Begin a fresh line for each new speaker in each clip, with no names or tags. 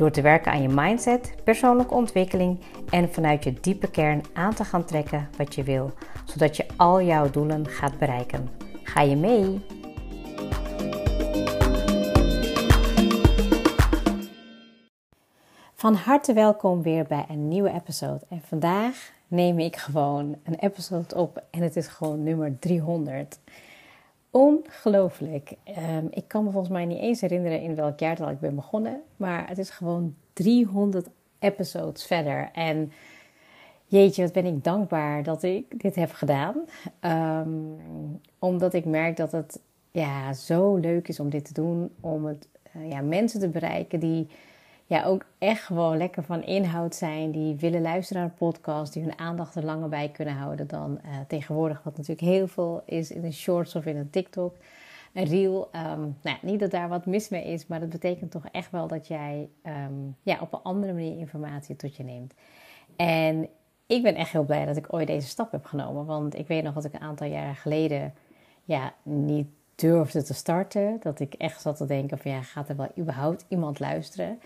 Door te werken aan je mindset, persoonlijke ontwikkeling en vanuit je diepe kern aan te gaan trekken wat je wil, zodat je al jouw doelen gaat bereiken. Ga je mee? Van harte welkom weer bij een nieuwe episode. En vandaag neem ik gewoon een episode op en het is gewoon nummer 300. Ongelooflijk. Um, ik kan me volgens mij niet eens herinneren in welk jaar dat ik ben begonnen. Maar het is gewoon 300 episodes verder. En jeetje, wat ben ik dankbaar dat ik dit heb gedaan. Um, omdat ik merk dat het ja, zo leuk is om dit te doen. Om het, uh, ja, mensen te bereiken die ja, ook echt gewoon lekker van inhoud zijn. Die willen luisteren naar een podcast. Die hun aandacht er langer bij kunnen houden dan uh, tegenwoordig. Wat natuurlijk heel veel is in een shorts of in een TikTok. Een reel. Um, nou, niet dat daar wat mis mee is. Maar dat betekent toch echt wel dat jij um, ja, op een andere manier informatie tot je neemt. En ik ben echt heel blij dat ik ooit deze stap heb genomen. Want ik weet nog dat ik een aantal jaren geleden ja, niet durfde te starten. Dat ik echt zat te denken van ja, gaat er wel überhaupt iemand luisteren?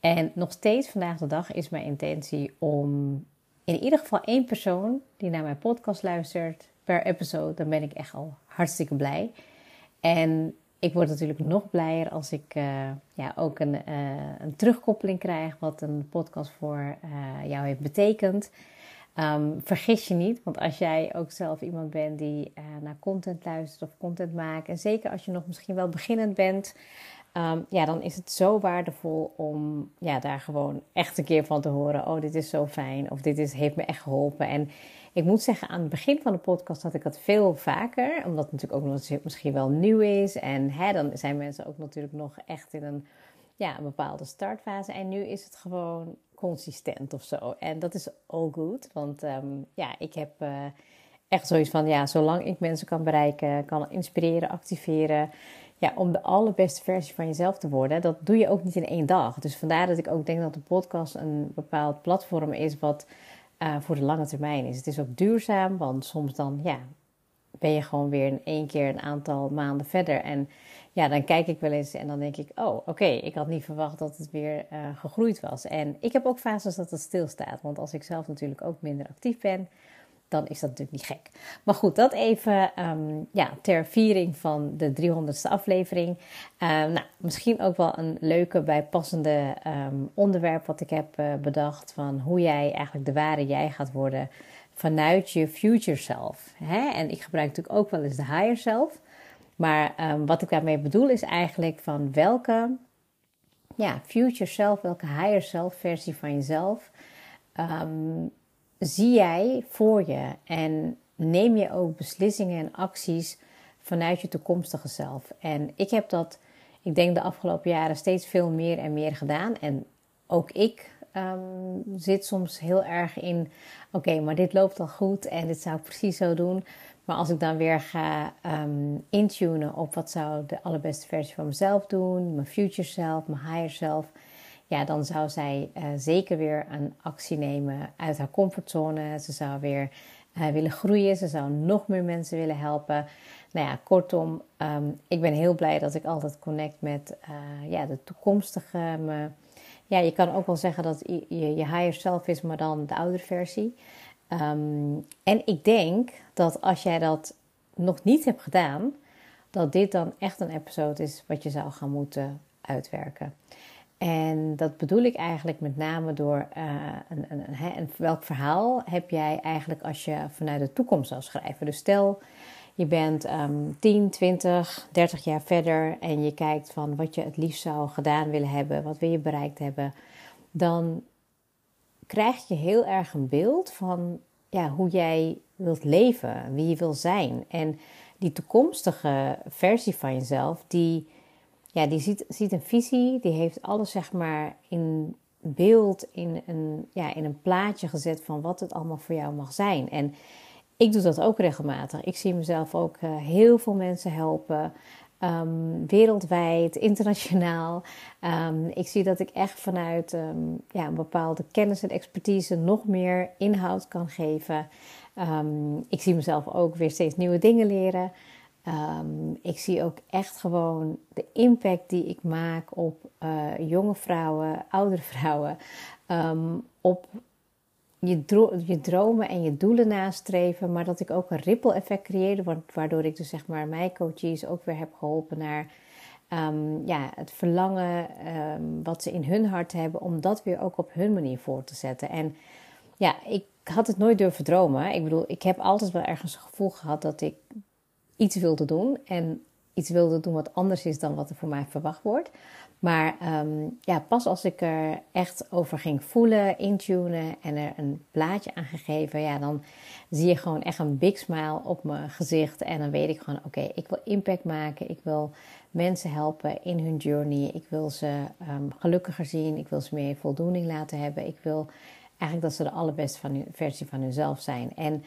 En nog steeds vandaag de dag is mijn intentie om in ieder geval één persoon die naar mijn podcast luistert per episode, dan ben ik echt al hartstikke blij. En ik word natuurlijk nog blijer als ik uh, ja, ook een, uh, een, terugkoppeling krijg wat een podcast voor uh, jou heeft betekend. Um, vergis je niet, want als jij ook zelf iemand bent die naar content luistert of content maakt, en zeker als je nog misschien wel beginnend bent, Um, ja, dan is het zo waardevol om ja, daar gewoon echt een keer van te horen. Oh, dit is zo fijn. Of dit is, heeft me echt geholpen. En ik moet zeggen, aan het begin van de podcast had ik dat veel vaker. Omdat het natuurlijk ook nog misschien wel nieuw is. En hè, dan zijn mensen ook natuurlijk nog echt in een, ja, bepaalde startfase. En nu is het gewoon consistent of zo. En dat is all good. Want um, ja, ik heb uh, echt zoiets van, ja, zolang ik mensen kan bereiken, kan inspireren, activeren ja, om de allerbeste versie van jezelf te worden, dat doe je ook niet in één dag. Dus vandaar dat ik ook denk dat de podcast een bepaald platform is wat uh, voor de lange termijn is. Het is ook duurzaam, want soms dan ja, ben je gewoon weer in één keer een aantal maanden verder. En ja, dan kijk ik wel eens en dan denk ik, oh oké, ik had niet verwacht dat het weer uh, gegroeid was. En ik heb ook fases dat het stilstaat, want als ik zelf natuurlijk ook minder actief ben dan is dat natuurlijk niet gek. Maar goed, dat even um, ja, ter viering van de 300ste aflevering. Um, nou, misschien ook wel een leuke bijpassende um, onderwerp wat ik heb uh, bedacht van hoe jij eigenlijk de ware jij gaat worden vanuit je future self. Hè? En ik gebruik natuurlijk ook wel eens de higher self. Maar wat ik daarmee bedoel is eigenlijk van welke ja, future self, welke higher self versie van jezelf zie jij voor je en neem je ook beslissingen en acties vanuit je toekomstige zelf. En ik heb dat, ik denk de afgelopen jaren steeds veel meer en meer gedaan. En ook ik um, zit soms heel erg in, oké, maar dit loopt al goed en dit zou ik precies zo doen. Maar als ik dan weer ga um, intunen op wat zou de allerbeste versie van mezelf doen, mijn future self, mijn higher self ja, dan zou zij uh, zeker weer een actie nemen uit haar comfortzone. Ze zou weer uh, willen groeien. Ze zou nog meer mensen willen helpen. Nou ja, kortom, um, ik ben heel blij dat ik altijd connect met uh, ja, de toekomstige me. Ja, je kan ook wel zeggen dat je je higher self is, maar dan de oudere versie. Um, en ik denk dat als jij dat nog niet hebt gedaan, dat dit dan echt een episode is wat je zou gaan moeten uitwerken. En dat bedoel ik eigenlijk met name door uh, een, een, een, welk verhaal heb jij eigenlijk als je vanuit de toekomst zou schrijven. Dus stel je bent um, 10, 20, 30 jaar verder en je kijkt van wat je het liefst zou gedaan willen hebben, wat wil je bereikt hebben, dan krijg je heel erg een beeld van ja, hoe jij wilt leven, wie je wil zijn. En die toekomstige versie van jezelf, die ja, die ziet, ziet een visie, die heeft alles zeg maar in beeld, in een, ja, in een plaatje gezet van wat het allemaal voor jou mag zijn. En ik doe dat ook regelmatig. Ik zie mezelf ook uh, heel veel mensen helpen. Um, wereldwijd, internationaal. Um, ik zie dat ik echt vanuit um, ja, een bepaalde kennis en expertise nog meer inhoud kan geven. ik zie mezelf ook weer steeds nieuwe dingen leren. Ik zie ook echt gewoon de impact die ik maak op uh, jonge vrouwen, oudere vrouwen. op je, je dromen en je doelen nastreven, maar dat ik ook een ripple effect creëerde, waardoor ik dus zeg maar mijn coaches ook weer heb geholpen naar um, ja, het verlangen wat ze in hun hart hebben, om dat weer ook op hun manier voor te zetten. En ja, ik had het nooit durven dromen. Ik bedoel, ik heb altijd wel ergens een gevoel gehad dat ik iets wilde doen en iets wilde doen wat anders is dan wat er voor mij verwacht wordt. Maar ehm, ja, pas als ik er echt over ging voelen, intunen en er een plaatje aan gegeven, ja, dan zie je gewoon echt een big smile op mijn gezicht. En dan weet ik gewoon, oké, ik wil impact maken. Ik wil mensen helpen in hun journey. Ik wil ze um, gelukkiger zien. Ik wil ze meer voldoening laten hebben. Ik wil eigenlijk dat ze de allerbeste van versie van hunzelf zijn. En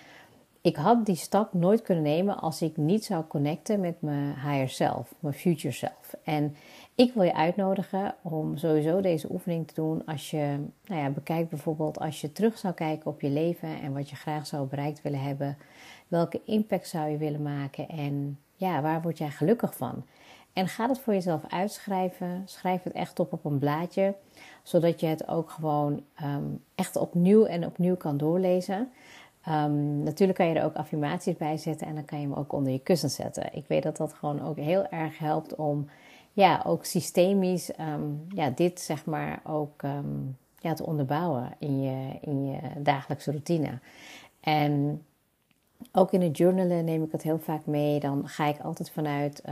ik had die stap nooit kunnen nemen als ik niet zou connecten met mijn higher self, mijn future self. En ik wil je uitnodigen om sowieso deze oefening te doen als je nou ja, bekijkt bijvoorbeeld als je terug zou kijken op je leven en wat je graag zou bereikt willen hebben. Welke impact zou je willen maken en ja, waar word jij gelukkig van? En ga het voor jezelf uitschrijven. Schrijf het echt op op een blaadje, zodat je het ook gewoon um, echt opnieuw en opnieuw kan doorlezen. Um, natuurlijk kan je er ook affirmaties bij zetten en dan kan je hem ook onder je kussen zetten. Ik weet dat dat gewoon ook heel erg helpt om ja, ook systemisch um, ja, dit zeg maar ook um, ja, te onderbouwen in je, in je dagelijkse routine. En ook in het journalen neem ik het heel vaak mee. Dan ga ik altijd vanuit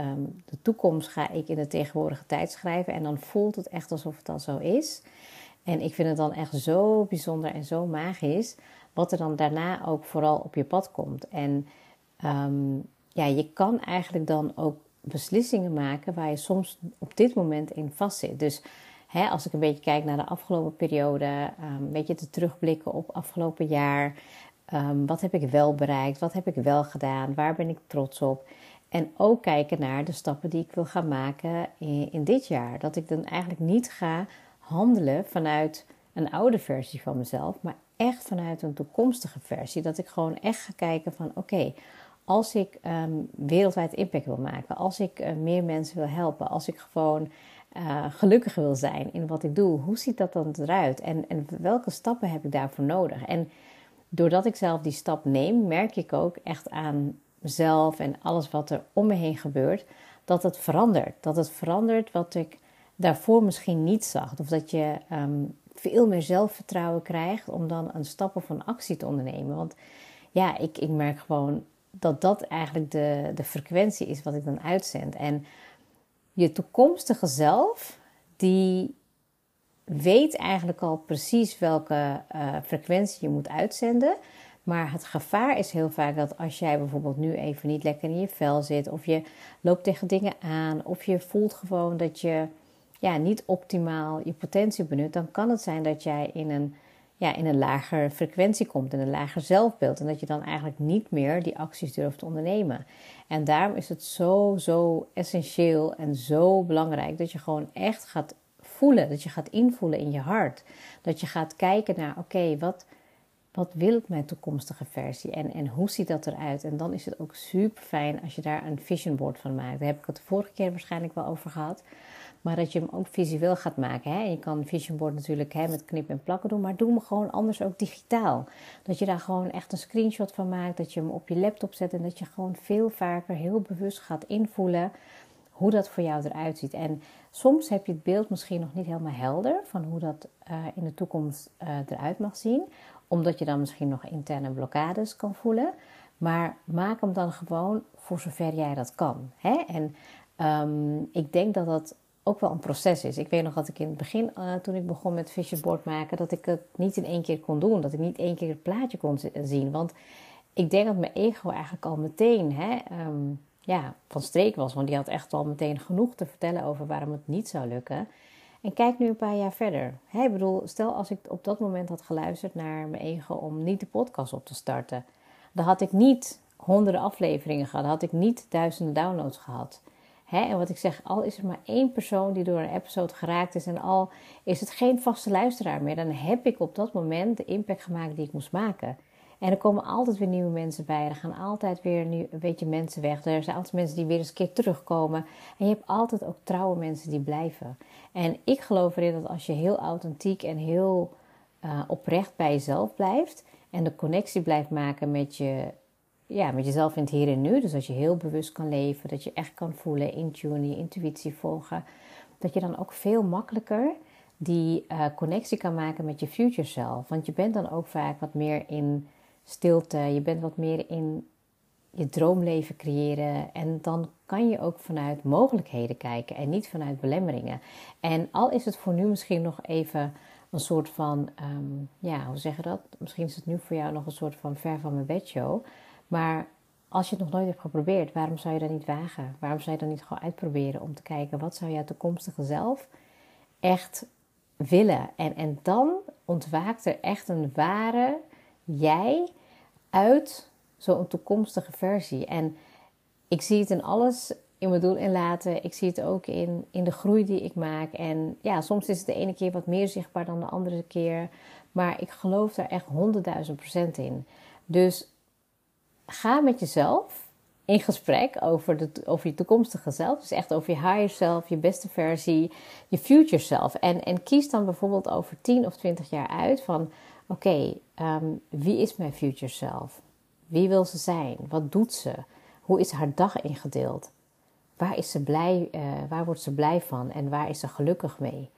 de toekomst ga ik in de tegenwoordige tijd schrijven. En dan voelt het echt alsof het al zo is. En ik vind het dan echt zo bijzonder en zo magisch. Wat er dan daarna ook vooral op je pad komt. En um, ja, je kan eigenlijk dan ook beslissingen maken waar je soms op dit moment in vastzit. Dus hè, als ik een beetje kijk naar de afgelopen periode, een beetje te terugblikken op afgelopen jaar. Um, wat heb ik wel bereikt? Wat heb ik wel gedaan? Waar ben ik trots op? En ook kijken naar de stappen die ik wil gaan maken in, in dit jaar. Dat ik dan eigenlijk niet ga handelen vanuit een oude versie van mezelf, maar echt vanuit een toekomstige versie. Dat ik gewoon echt ga kijken van oké, als ik um, wereldwijd impact wil maken, als ik uh, meer mensen wil helpen, als ik gewoon uh, gelukkiger wil zijn in wat ik doe, hoe ziet dat dan eruit? En, en welke stappen heb ik daarvoor nodig? En doordat ik zelf die stap neem, merk ik ook echt aan mezelf en alles wat er om me heen gebeurt, dat het verandert. Dat het verandert wat ik daarvoor misschien niet zag. Of dat je um, veel meer zelfvertrouwen krijgt om dan een stap of een actie te ondernemen. Want ja, ik, ik merk gewoon dat dat eigenlijk de, de frequentie is wat ik dan uitzend. En je toekomstige zelf, die weet eigenlijk al precies welke uh, frequentie je moet uitzenden. Maar het gevaar is heel vaak dat als jij bijvoorbeeld nu even niet lekker in je vel zit, of je loopt tegen dingen aan, of je voelt gewoon dat je ja, niet optimaal je potentie benut, dan kan het zijn dat jij in een ja, in een lagere frequentie komt, in een lager zelfbeeld. En dat je dan eigenlijk niet meer die acties durft te ondernemen. En daarom is het zo, zo essentieel en zo belangrijk dat je gewoon echt gaat voelen. Dat je gaat invoelen in je hart. Dat je gaat kijken naar, oké, wat, wat wil ik mijn toekomstige versie en, en hoe ziet dat eruit? En dan is het ook super fijn als je daar een vision board van maakt. Daar heb ik het de vorige keer waarschijnlijk wel over gehad. Maar dat je hem ook visueel gaat maken. Hè? Je kan vision board natuurlijk hè, met knippen en plakken doen. Maar doe hem gewoon anders ook digitaal. Dat je daar gewoon echt een screenshot van maakt. Dat je hem op je laptop zet. En dat je gewoon veel vaker heel bewust gaat invoelen hoe dat voor jou eruit ziet. En soms heb je het beeld misschien nog niet helemaal helder van hoe dat uh, in de toekomst uh, eruit mag zien, omdat je dan misschien nog interne blokkades kan voelen. Maar maak hem dan gewoon voor zover jij dat kan. Hè? En um, ik denk dat dat ook wel een proces is. Ik weet nog dat ik in het begin, uh, toen ik begon met visionboard maken, dat ik het niet in één keer kon doen. Dat ik niet één keer het plaatje kon zien. Want ik denk dat mijn ego eigenlijk al meteen hè, um, ja, van streek was. Want die had echt al meteen genoeg te vertellen over waarom het niet zou lukken. En kijk nu een paar jaar verder. Ik bedoel, stel als ik op dat moment had geluisterd naar mijn ego om niet de podcast op te starten. Dan had ik niet honderden afleveringen gehad. Had ik niet duizenden downloads gehad. En wat ik zeg, al is er maar één persoon die door een episode geraakt is en al is het geen vaste luisteraar meer, dan heb ik op dat moment de impact gemaakt die ik moest maken. En er komen altijd weer nieuwe mensen bij. Er gaan altijd weer een beetje mensen weg. Er zijn altijd mensen die weer eens een keer terugkomen. En je hebt altijd ook trouwe mensen die blijven. En ik geloof erin dat als je heel authentiek en heel uh, oprecht bij jezelf blijft. En de connectie blijft maken met, je, ja, met jezelf in het hier en nu. Dus als je heel bewust kan leven. Dat je echt kan voelen, intunen, je intuïtie volgen. Dat je dan ook veel makkelijker die uh, connectie kan maken met je future self. Want je bent dan ook vaak wat meer in stilte. Je bent wat meer in je droomleven creëren. En dan kan je ook vanuit mogelijkheden kijken en niet vanuit belemmeringen. En al is het voor nu misschien nog even een soort van, ehm, ja, hoe zeg je dat? Misschien is het nu voor jou nog een soort van ver van mijn bedshow. Maar als je het nog nooit hebt geprobeerd, waarom zou je dat niet wagen? Waarom zou je dat niet gewoon uitproberen om te kijken wat zou jouw toekomstige zelf echt willen? En, en dan ontwaakt er echt een ware jij uit zo'n toekomstige versie. En ik zie het in alles in mijn doel in laten. Ik zie het ook in, in de groei die ik maak. En ja, soms is het de ene keer wat meer zichtbaar dan de andere keer. Maar ik geloof daar echt honderdduizend procent in. Dus ga met jezelf in gesprek over, de, over je toekomstige zelf. Dus echt over je higher self, je beste versie, je future self. En, en kies dan bijvoorbeeld over 10 of 20 jaar uit van oké, ehm, wie is mijn future self? Wie wil ze zijn? Wat doet ze? Hoe is haar dag ingedeeld? Waar, is ze blij, uh, waar wordt ze blij van en waar is ze gelukkig mee?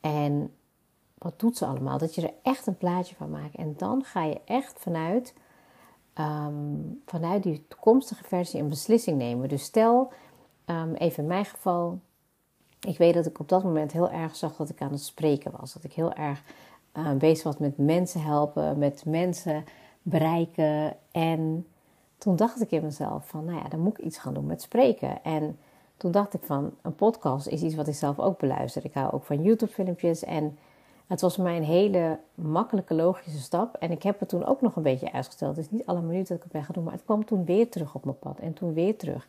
En wat doet ze allemaal? Dat je er echt een plaatje van maakt. En dan ga je echt vanuit, um, vanuit die toekomstige versie een beslissing nemen. Dus stel, um, even in mijn geval, ik weet dat ik op dat moment heel erg zag dat ik aan het spreken was. Dat ik heel erg uh, bezig was met mensen helpen, met mensen bereiken. En toen dacht ik in mezelf van, nou ja, dan moet ik iets gaan doen met spreken. En toen dacht ik van, een podcast is iets wat ik zelf ook beluister. Ik hou ook van YouTube-filmpjes en het was voor mij een hele makkelijke, logische stap. En ik heb het toen ook nog een beetje uitgesteld. Dus niet alle minuten dat ik het ben gaan doen, maar het kwam toen weer terug op mijn pad. En toen weer terug.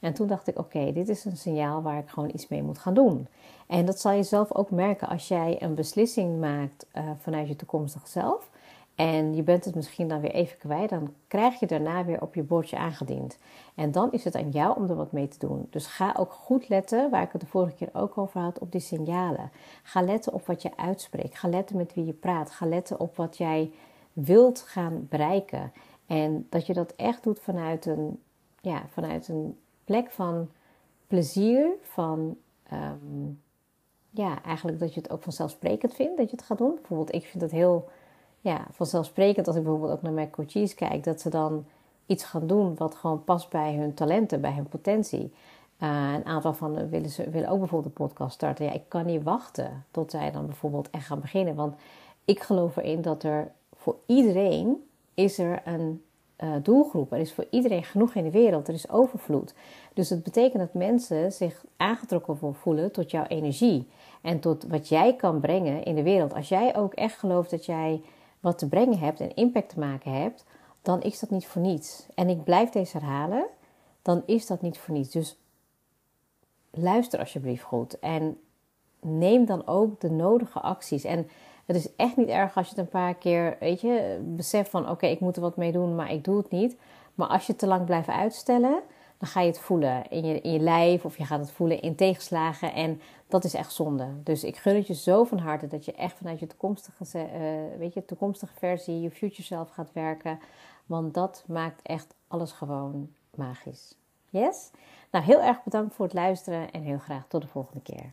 En toen dacht ik, oké, dit is een signaal waar ik gewoon iets mee moet gaan doen. En dat zal je zelf ook merken als jij een beslissing maakt uh, vanuit je toekomstig zelf. En je bent het misschien dan weer even kwijt, dan krijg je daarna weer op je bordje aangediend. En dan is het aan jou om er wat mee te doen. Dus ga ook goed letten, waar ik het de vorige keer ook over had, op die signalen. Ga letten op wat je uitspreekt. Ga letten met wie je praat. Ga letten op wat jij wilt gaan bereiken. En dat je dat echt doet vanuit een, ja, vanuit een plek van plezier, van ehm, ja, eigenlijk dat je het ook vanzelfsprekend vindt dat je het gaat doen. Bijvoorbeeld, ik vind het heel ja, vanzelfsprekend als ik bijvoorbeeld ook naar mijn coaches kijk, dat ze dan iets gaan doen wat gewoon past bij hun talenten, bij hun potentie. Uh, een aantal van willen, ze, willen ook bijvoorbeeld een podcast starten. Ja, ik kan niet wachten tot zij dan bijvoorbeeld echt gaan beginnen. Want ik geloof erin dat er voor iedereen is er een uh, doelgroep. Er is voor iedereen genoeg in de wereld. Er is overvloed. Dus het betekent dat mensen zich aangetrokken voelen tot jouw energie. En tot wat jij kan brengen in de wereld. Als jij ook echt gelooft dat jij wat te brengen hebt en impact te maken hebt, dan is dat niet voor niets. En ik blijf deze herhalen, dan is dat niet voor niets. Dus luister alsjeblieft goed en neem dan ook de nodige acties. En het is echt niet erg als je het een paar keer, weet je, beseft van oké, ik moet er wat mee doen, maar ik doe het niet. Maar als je te lang blijft uitstellen, dan ga je het voelen in je, in je lijf of je gaat het voelen in tegenslagen. En dat is echt zonde. Dus ik gun het je zo van harte dat je echt vanuit je toekomstige, uh, weet je, toekomstige versie, je future self gaat werken. Want dat maakt echt alles gewoon magisch. Yes? Nou, heel erg bedankt voor het luisteren en heel graag tot de volgende keer.